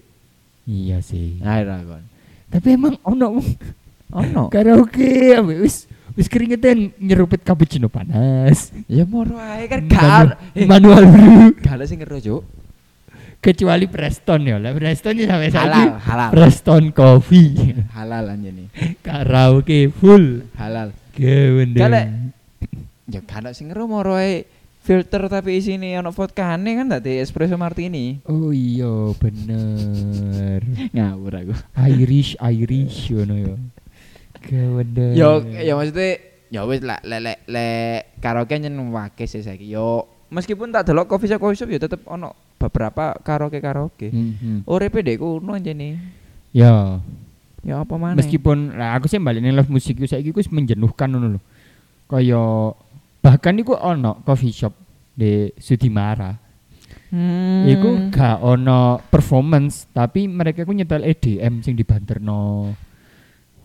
Iya sih. Akhirnya kon. Tapi emang ono Ono. karaoke wis wis keringetan nyerupit cappuccino panas. Ya moro ae kan gak. Eh, manual brew. Gak sing ngero, Cuk. Kecuali Preston ya. Lah Preston ya sampai Halal, halal. Preston Coffee. Halal anjene. karaoke full. Halal. Gawendeng. Galek. Ya ada sing ngero moro ae filter tapi isine ono vodkane kan tadi espresso martini. Oh iya bener. Ngawur aku. Irish Irish ngono ya. Gawendeng. Yo ya maksudnya Ya wis lek lek lek lek karaoke nyen wake sih saiki. Yo meskipun tak delok coffee shop coffee shop ya tetep ono beberapa karaoke karaoke. Hmm. Uripe dek kuno anjene. Ya, Ya apa maneh? meskipun lah aku sih balik live musik iku saiki iku wis menjenuhkan ngono lho. Bahkan iku ono coffee shop di Sudimara. hmm. Iku gak ono performance, tapi mereka ku nyetel EDM sing dibanterno.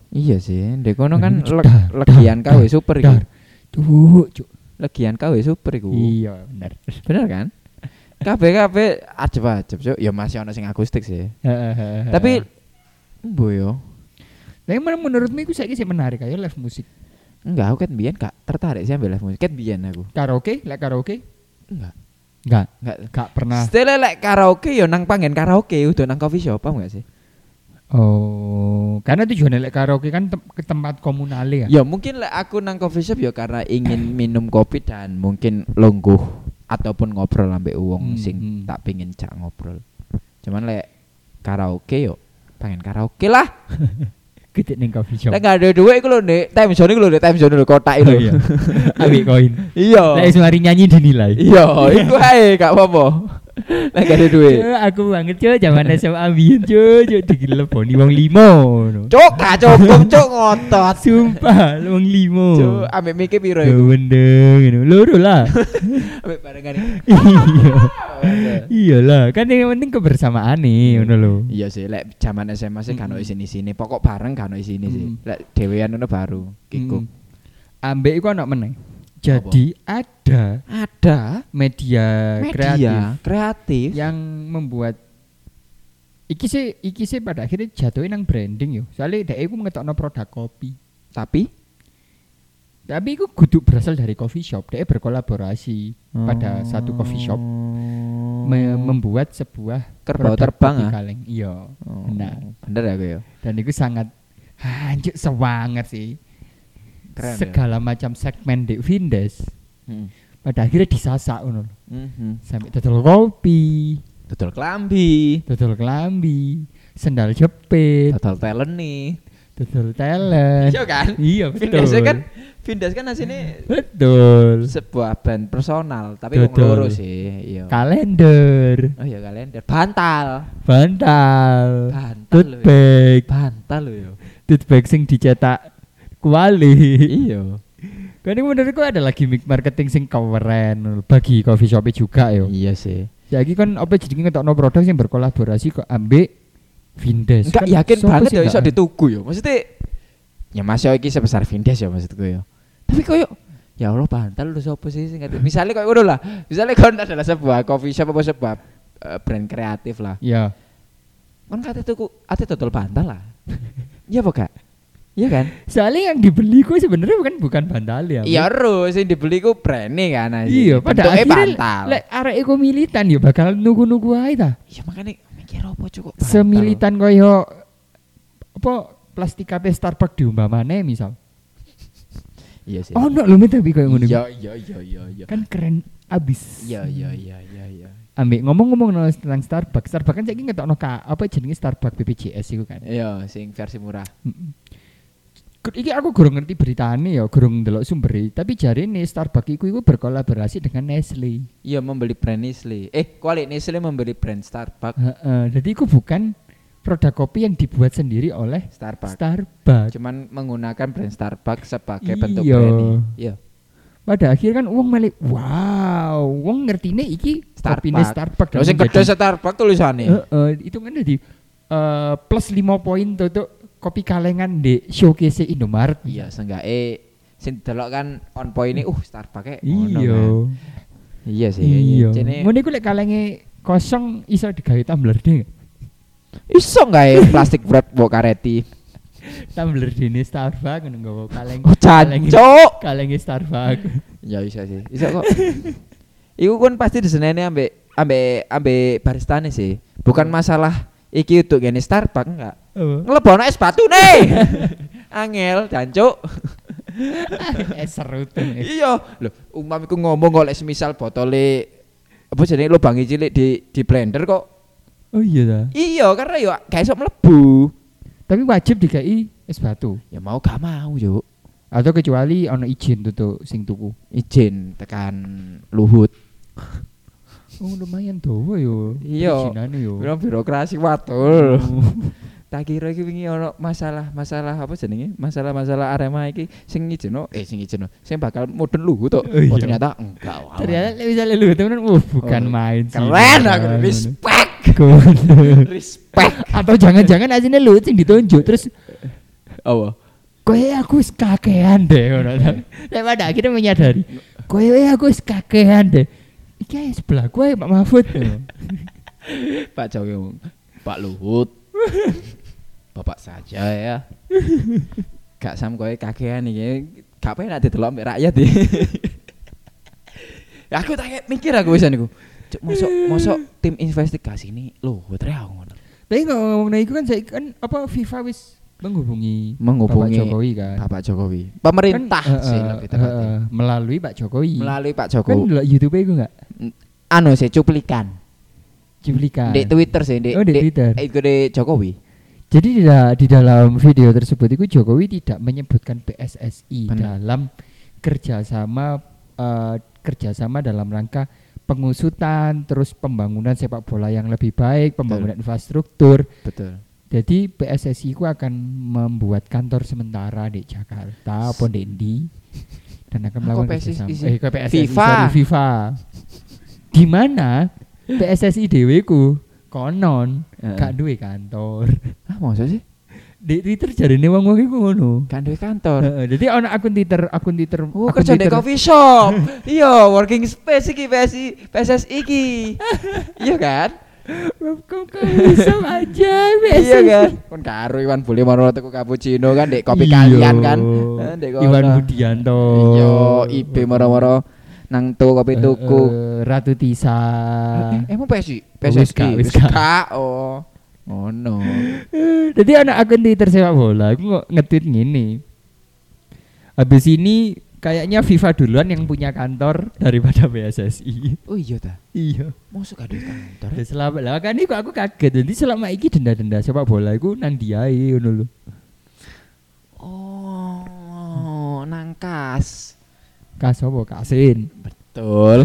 Iya sih, dek kono kan Dar, leg- legian KW super iku. Tuh, cuk. Legian KW super iku. Iya, bener. Bener kan? Kabeh kabeh ajeb-ajeb, Cuk. Ya masih ono sing akustik sih. Tapi mbo yo. Men- menurutmu itu saya sih menarik kayak live musik. Enggak, aku kan biyen gak tertarik sih ambil live musik. Ket biyen aku. Karaoke, lek karaoke? Enggak. Enggak, Enggak. enggak pernah. Setelah lek karaoke yo nang panggen karaoke udah nang coffee shop paham gak sih? Oh, karena tujuannya lek karaoke kan tem- ke tempat komunal ya. Ya mungkin lek aku nang coffee shop yo karena ingin minum kopi dan mungkin lungguh ataupun ngobrol ambek Hmm, wong sing hmm. tak pingin cak ngobrol. Cuman lek karaoke yo pengen karaoke lah. Gede ning coffee shop. Gak ada duit iku lho Nek, time zone iku lho Nek, time zone lho kotak Oh, itu. iya. Ambil koin. Iya. Lek semari nyanyi dinilai. Iya, iku ae gak apa-apa. Lek gak ada duit. Cuk, aku banget cuy zaman SMA ambien cuy, cuy digeleponi wong limo. ngono. Cuk, gak cukup cuk ngotot. Sumpah, wong limo. Cuk, ambek mikir piro Yo iku? wendeng ngono. Loro lah. Ambek barengan. Iya. Iyalah, kan yang penting kebersamaan nih, ngono lho. Iya sih, lek zaman SMA sih kan Mm-mm. isini-sini, pokok bareng kan ono isini sih. Mm. Lek dhewean ngono baru kikuk. Hmm. Ambek iku ono meneh. Jadi ada Ada media, kreatif media kreatif. yang membuat iki sih iki sih pada akhirnya jatuhin nang branding yo. Soalnya dhek iku ngetokno produk kopi. Tapi Tapi iku kudu berasal dari coffee shop. Dhek berkolaborasi pada satu coffee shop me- membuat sebuah Kerbau terbang, ah? kaleng. Iya. Oh, Benar. Bener ya gue. Dan itu sangat anjuk sewangat sih. Keren ya. Segala macam segmen di Vindes Hmm. pada akhirnya disasak ngono lho. Mhm. Sampai dodol kopi, Dodol klambi, dodol kelambi, sendal jepit, dodol talent nih. dodol talent. Iya kan? Iya betul. Vindes kan Vindes kan aslinya betul. sebuah brand personal, tapi wong loro sih. Iya. Kalender, Oh iya kalender. Bantal. bantal, Bantal tote lho ya. bag, Bantal lho ya. tote bag sing dicetak kuali. Iya. Kan ini menurutku ada lagi gimmick marketing sing keren bagi coffee shop juga yo. Iya sih. Jadi kan apa jadi ngetokno produk yang berkolaborasi kok ambek Vindes. Enggak Kan yakin banget ya iso nggak? dituku ya. Maksudnya ya masih iki sebesar Vindes ya maksudku ya. Tapi koyo ya Allah bantal lu sopo sih sing. Misalnya koyo ngono lah. Misalnya kon adalah sebuah coffee shop apa sebuah eh, brand kreatif lah. Ya. Kon kate tuku ate dodol bantal lah. Iya apa gak? Iya kan? Soalnya yang dibeli ku sebenarnya bukan bukan bantal ya. Iya terus yang dibeli ku brandnya kan aja. Iya, pada Bentuknya akhirnya bantal. lek arek iku militan ya bakal nunggu-nunggu ae ta. Iya makanya mikir apa cukup Semilitan koyo apa plastik kape Starbucks diumpamane misal. Iya sih. Oh, no lho tapi koyo ngono. Iya iya iya iya iya. Kan keren abis. Iya iya iya iya iya. Ambek ngomong-ngomong tentang Starbucks, Starbucks kan saiki ngetokno ka apa jenenge Starbucks BPJS iku kan. Iya, sing versi murah. Iki aku kurang ngerti beritane ya, kurang ndelok sumbere, tapi jari nih Starbucks iku iku berkolaborasi dengan Nestle. Iya membeli brand Nestle. Eh, kuali Nestle membeli brand Starbucks. Heeh, jadi itu bukan produk kopi yang dibuat sendiri oleh Starbucks. Starbucks. Cuman menggunakan brand Starbucks sebagai Iya. bentuk branding. Iya. Pada akhirnya kan uang malik, wow, uang ngertine iki kopine Starbucks. Starbucks. Lho sing gede Starbucks tulisannya. Heeh, itu kan jadi eh, plus 5 poin tuh tuh kopi kalengan di showcase Indomaret. Iya, seenggaknya sing delok kan on point ini uh Starbucks ngono Iya. kan. Iya sih. Iya. Ngono iku lek kalenge kosong iso digawe tumbler deh. iso enggak ya plastik wrap mbok kareti. Tumbler dene Starbucks ngono nggawa kaleng. Oh, cancuk. Kalenge Starbucks. Ya bisa sih. Iso kok. Iku kan pasti diseneni ambek ambek ambek baristane sih. Bukan masalah iki untuk gini Starbucks enggak. Ngelebono es batu nih. Angel, jancuk. eh seru tuh. iya, lho, umam iku ngomong kok lek semisal botole apa jenenge lubangi cilik di di blender kok. Oh iya ta. Iya, karena yo gak iso mlebu. Tapi wajib dikai es batu. Ya mau gak mau, Juk. Atau kecuali ono izin tuh sing tuku. Izin tekan luhut. Oh lumayan tuh yo. Iya. Izinane yo. Biro birokrasi watul. Tak kira iki wingi ono masalah-masalah apa jenenge? Masalah-masalah Arema iki sing ngijino eh sing ngijino sing bakal mudun luhut to. Oh, iya. Oh, ternyata enggak. Ternyata lek misalnya lu temen uh, bukan Oh, main sih. keren aku Bukan. respect. Respect. Atau jangan-jangan aslinya lu sing ditunjuk terus Apa? kowe aku wis kakean deh ngono. Lek pada akhirnya menyadari kowe aku wis kakean deh. Iki sebelah kowe Pak Mahfud. Pak Jokowi Pak Luhut. Bapak saja ya. Gak sam kowe kakean iki. Gak penak didelok mbek rakyat iki. Ya, aku tak mikir aku wisan iku. Cuk, mosok mosok tim investigasi ini Luhut re aku ngono. Tapi ngomong nah itu kan saya kan apa FIFA wis menghubungi Menghubungi Bapak Jokowi kan. Bapak Jokowi. Pemerintah Kan, sih eh, lebih tepatnya. eh, melalui Pak Jokowi. Melalui Pak kan Jokowi. delok YouTube itu enggak? Anu sih cuplikan. Cuplikan. Di Twitter sih, di Oh, di Twitter. Itu di Jokowi. Jadi di, di dalam video tersebut itu Jokowi tidak menyebutkan PSSI Benar. dalam kerjasama eh, kerjasama dalam rangka pengusutan terus pembangunan sepak bola yang lebih baik, pembangunan infrastruktur. Betul. Jadi PSSI ku akan membuat kantor sementara di Jakarta, apa di Indi, dan akan melakukan kerjasama. Eh, PSSI, FIFA. FIFA. Di mana PSSI dewe ku konon Heeh. gak duwe kantor. Ah, masa sih? Di Twitter jarine wong-wong iku ngono. Kan duwe kantor. Heeh, Jadi ana akun Twitter, akun Twitter. Oh, akun kerja di coffee shop. iya, working space iki PSI, PSSI iki. iya kan? Kok bisa aja PSSI. iya kan? Kon karo Iwan Bule maro tuku cappuccino kan dek kopi Iya. kalian kan. Eh, Dek. Iwan Budianto. Iya, IB moro-moro nang tuku kopi tuku. Eh, eh, Ratu Tisa. Eh, emang PSI? Oh, PSSI. gak, wis. Oh. Oh no. Jadi anak akun Twitter sepak bola aku nge-tweet gini. Habis ini kayaknya FIFA duluan yang punya kantor daripada PSSI. Oh iya ta. iya. Masuk ada kantor. Dan selama lah kan iku aku kaget. Jadi selama iki denda-denda sepak bola iku nang diae ngono lho. Oh, nangkas. Kas apa? Kasin. Betul.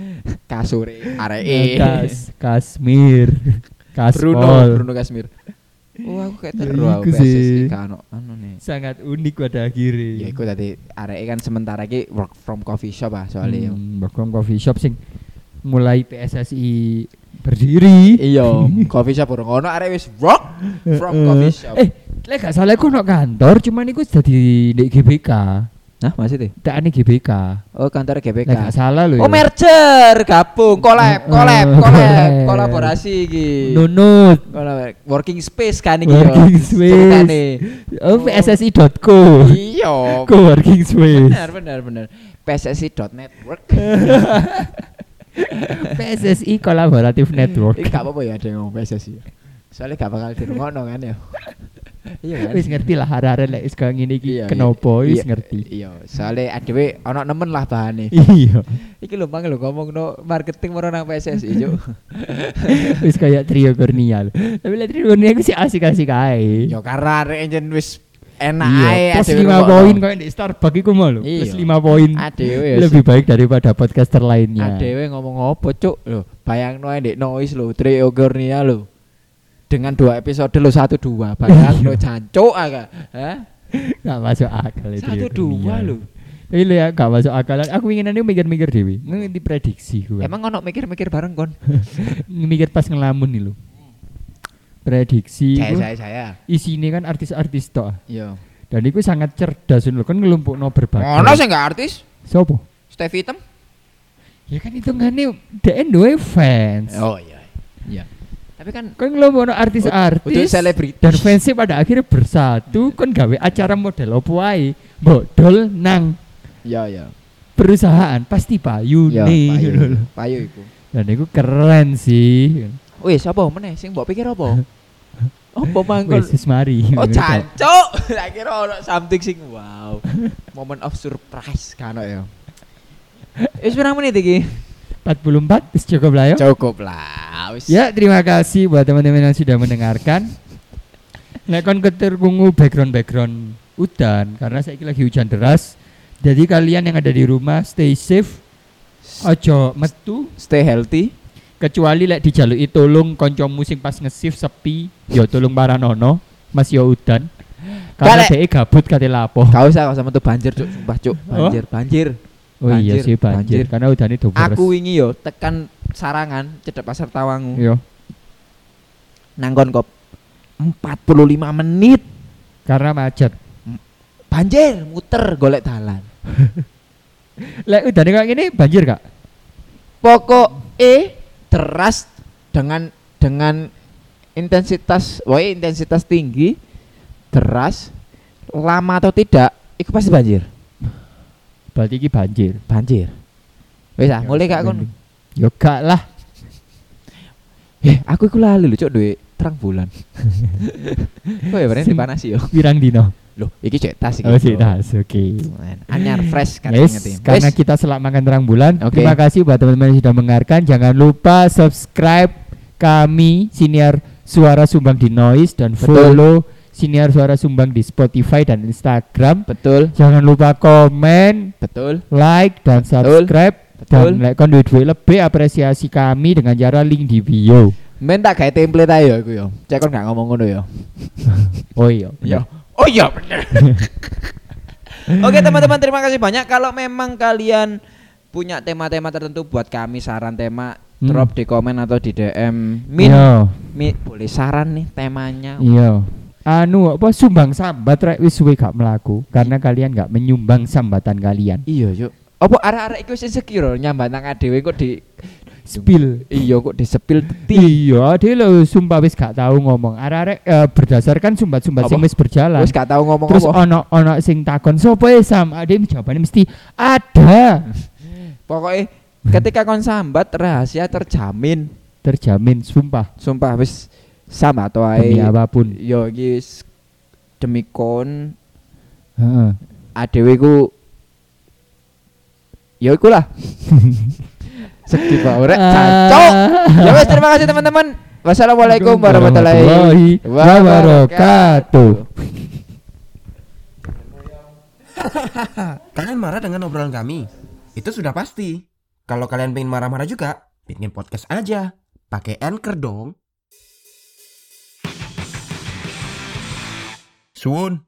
Kasure areke. Kas, Kasmir. Bruno, Kaspol. Bruno Kasmir. Oh, aku kayak terus Iku aku sih. PSSI kan anu nih. Sangat unik pada akhirnya. Ya iku tadi areke kan sementara iki work from coffee shop ah soalnya. Hmm, Bakom coffee shop sing mulai PSSI berdiri. Iya, coffee shop urung ono arek wis work from coffee shop. Eh, lek gak salah iku ono kantor, cuman iku dadi di GBK. Nah, maksudnya? Tak ane GBK. Oh, kantor GBK. Gak salah lho. Oh, ya. merger, gabung, collab, Eh, collab, eh, collab, collab. kolaborasi iki. Nunut. Working space kan iki yo. Working space. Ceritane. Oh, PSSI.co. Iya. Co-working space. Benar, benar, benar. PSSI.network. PSSI Collaborative Network. Ini gak apa-apa ya ada yang ngomong PSSI. Soalnya gak bakal dirungokno kan ya. Iya kan? Wis ngerti lah hari-hari lek wis kaya ngene iki Iya, kenapa iya, wis iya, ngerti. Iya, soalnya adewe ono nemen lah bahane. Iya. Iki lho mang lho ngomong no marketing moro nang PSSI, Cuk. Wis kayak trio Kurnia lho. Tapi lek trio Kurnia iku sih asik-asik ae. Ya karena arek enjen wis enak Iya, ae plus adewe 5 ngrungokno. poin kok di Starbucks iku mau lho. Plus 5 poin. Adewe ya Lebih baik daripada podcaster lainnya. Adewe ngomong apa, Cuk? Lho, bayangno ae ndek noise lho, trio Gornia lho. Dengan dua episode lo satu dua bayangno jancuk aga. Hah? Gak masuk akal itu. Satu dua lho. Tapi lo ya gak masuk akal. Aku inginannya mikir-mikir dewi. Ngerti prediksi gue. Emang ono mikir-mikir bareng kon? mikir pas ngelamun nih lo. Prediksi Saya ku saya saya. isinya kan artis-artis toh. Iya. Dan itu sangat cerdas lo kan ngelumpuk no berbagai. Ono sing gak artis? Sopo? Steve Hitam? Ya kan hitungannya DN dua fans. Oh iya. Iya. Tapi kan Kan no Udah artis-artis. selebritis. dan fansnya pada akhirnya bersatu kan gawe acara model opo ae bodol nang Iya iya. perusahaan pasti payu Iya, nih payu. Payu iku. dan itu keren sih Wis apa meneh sing mbok pikir apa? Apa mangkon? wis mari Oh jancuk. Tak kira ono something sing wow. Moment of surprise kan ya. Wis pirang menit iki? 44 wis cukup lah ya Cukup lah. Ya terima kasih buat teman-teman yang sudah mendengarkan Nek kon keterkungu background background udan karena saya lagi hujan deras. Jadi kalian yang ada di rumah stay safe. Ojo metu Stay healthy. kecuali lek dijaluki tolong konco musing pas nge-shift sepi, yo tolong paranono, Mas yo udan. Karena dhek gabut kate lapo. Gak usah, gak usah metu banjir, Cuk. Sumpah, Cuk. Banjir, banjir. Oh iya banjir, sih banjir, banjir. karena udane do Aku wingi yo tekan sarangan cedek pasar Tawangu. yo Nanggon kop 45 menit. karena macet. Banjir, muter golek dalan. Lek udane kayak gini banjir gak? Pokok E deras dengan dengan intensitas, wah intensitas tinggi, deras, lama atau tidak, itu pasti banjir. Berarti iki banjir. Banjir. Wis ah, mulai gak kon. Yo gak lah. Eh, aku iku lali lho, duwe terang bulan. Kok ya berarti Sim- dipanasi yo. Pirang dino. Loh, iki cek tas iki. Oh sih tas, oke. Anyar fresh katanya Yes, karena Wes, kita selak makan terang bulan. Oke. Terima kasih buat teman-teman yang sudah mendengarkan. Jangan lupa subscribe kami Siniar Suara Sumbang di Noise dan Betul. follow Siniar Suara Sumbang di Spotify dan Instagram. betul, Jangan lupa komen, betul. like dan subscribe. Betul. Dan like kon duit-duit lebih apresiasi kami dengan cara link di bio. Men tak gawe template ayo aku yo. Cek kon gak ngomong ngono yo. Oh iya. Iya. Oh iya bener. Oke teman-teman terima kasih banyak kalau memang kalian punya tema-tema tertentu buat kami saran tema Hmm. drop di komen atau di DM min, Iya. Mi, boleh saran nih temanya Iya. Anu apa sumbang sambat rek wis suwe gak melaku karena kalian gak menyumbang sambatan kalian. iya yuk apa arah-arah iku sing insecure nyambat nang adewe kok di Spill. iya kok di sepil teti Iya, dia lo sumpah wis gak tahu ngomong. Arek-arek eh, berdasarkan sumbat-sumbat sing wis berjalan. wis gak tahu ngomong Terus apa ono ono sing takon sopo ya Sam? Ade jawabannya mesti ada. pokoknya ketika kon sambat rahasia terjamin Terjamin sumpah sumpah wis sama atau demi ae apa pun. yo iki demi kon Heeh. adewe ku ya iku lah sedih pak ora cacok ya wes terima kasih teman-teman wassalamualaikum warahmatullahi wabarakatuh. Kalian marah dengan obrolan kami? Itu sudah pasti. Kalau kalian pengen marah-marah juga, bikin podcast aja. Pakai Anchor dong. Soon.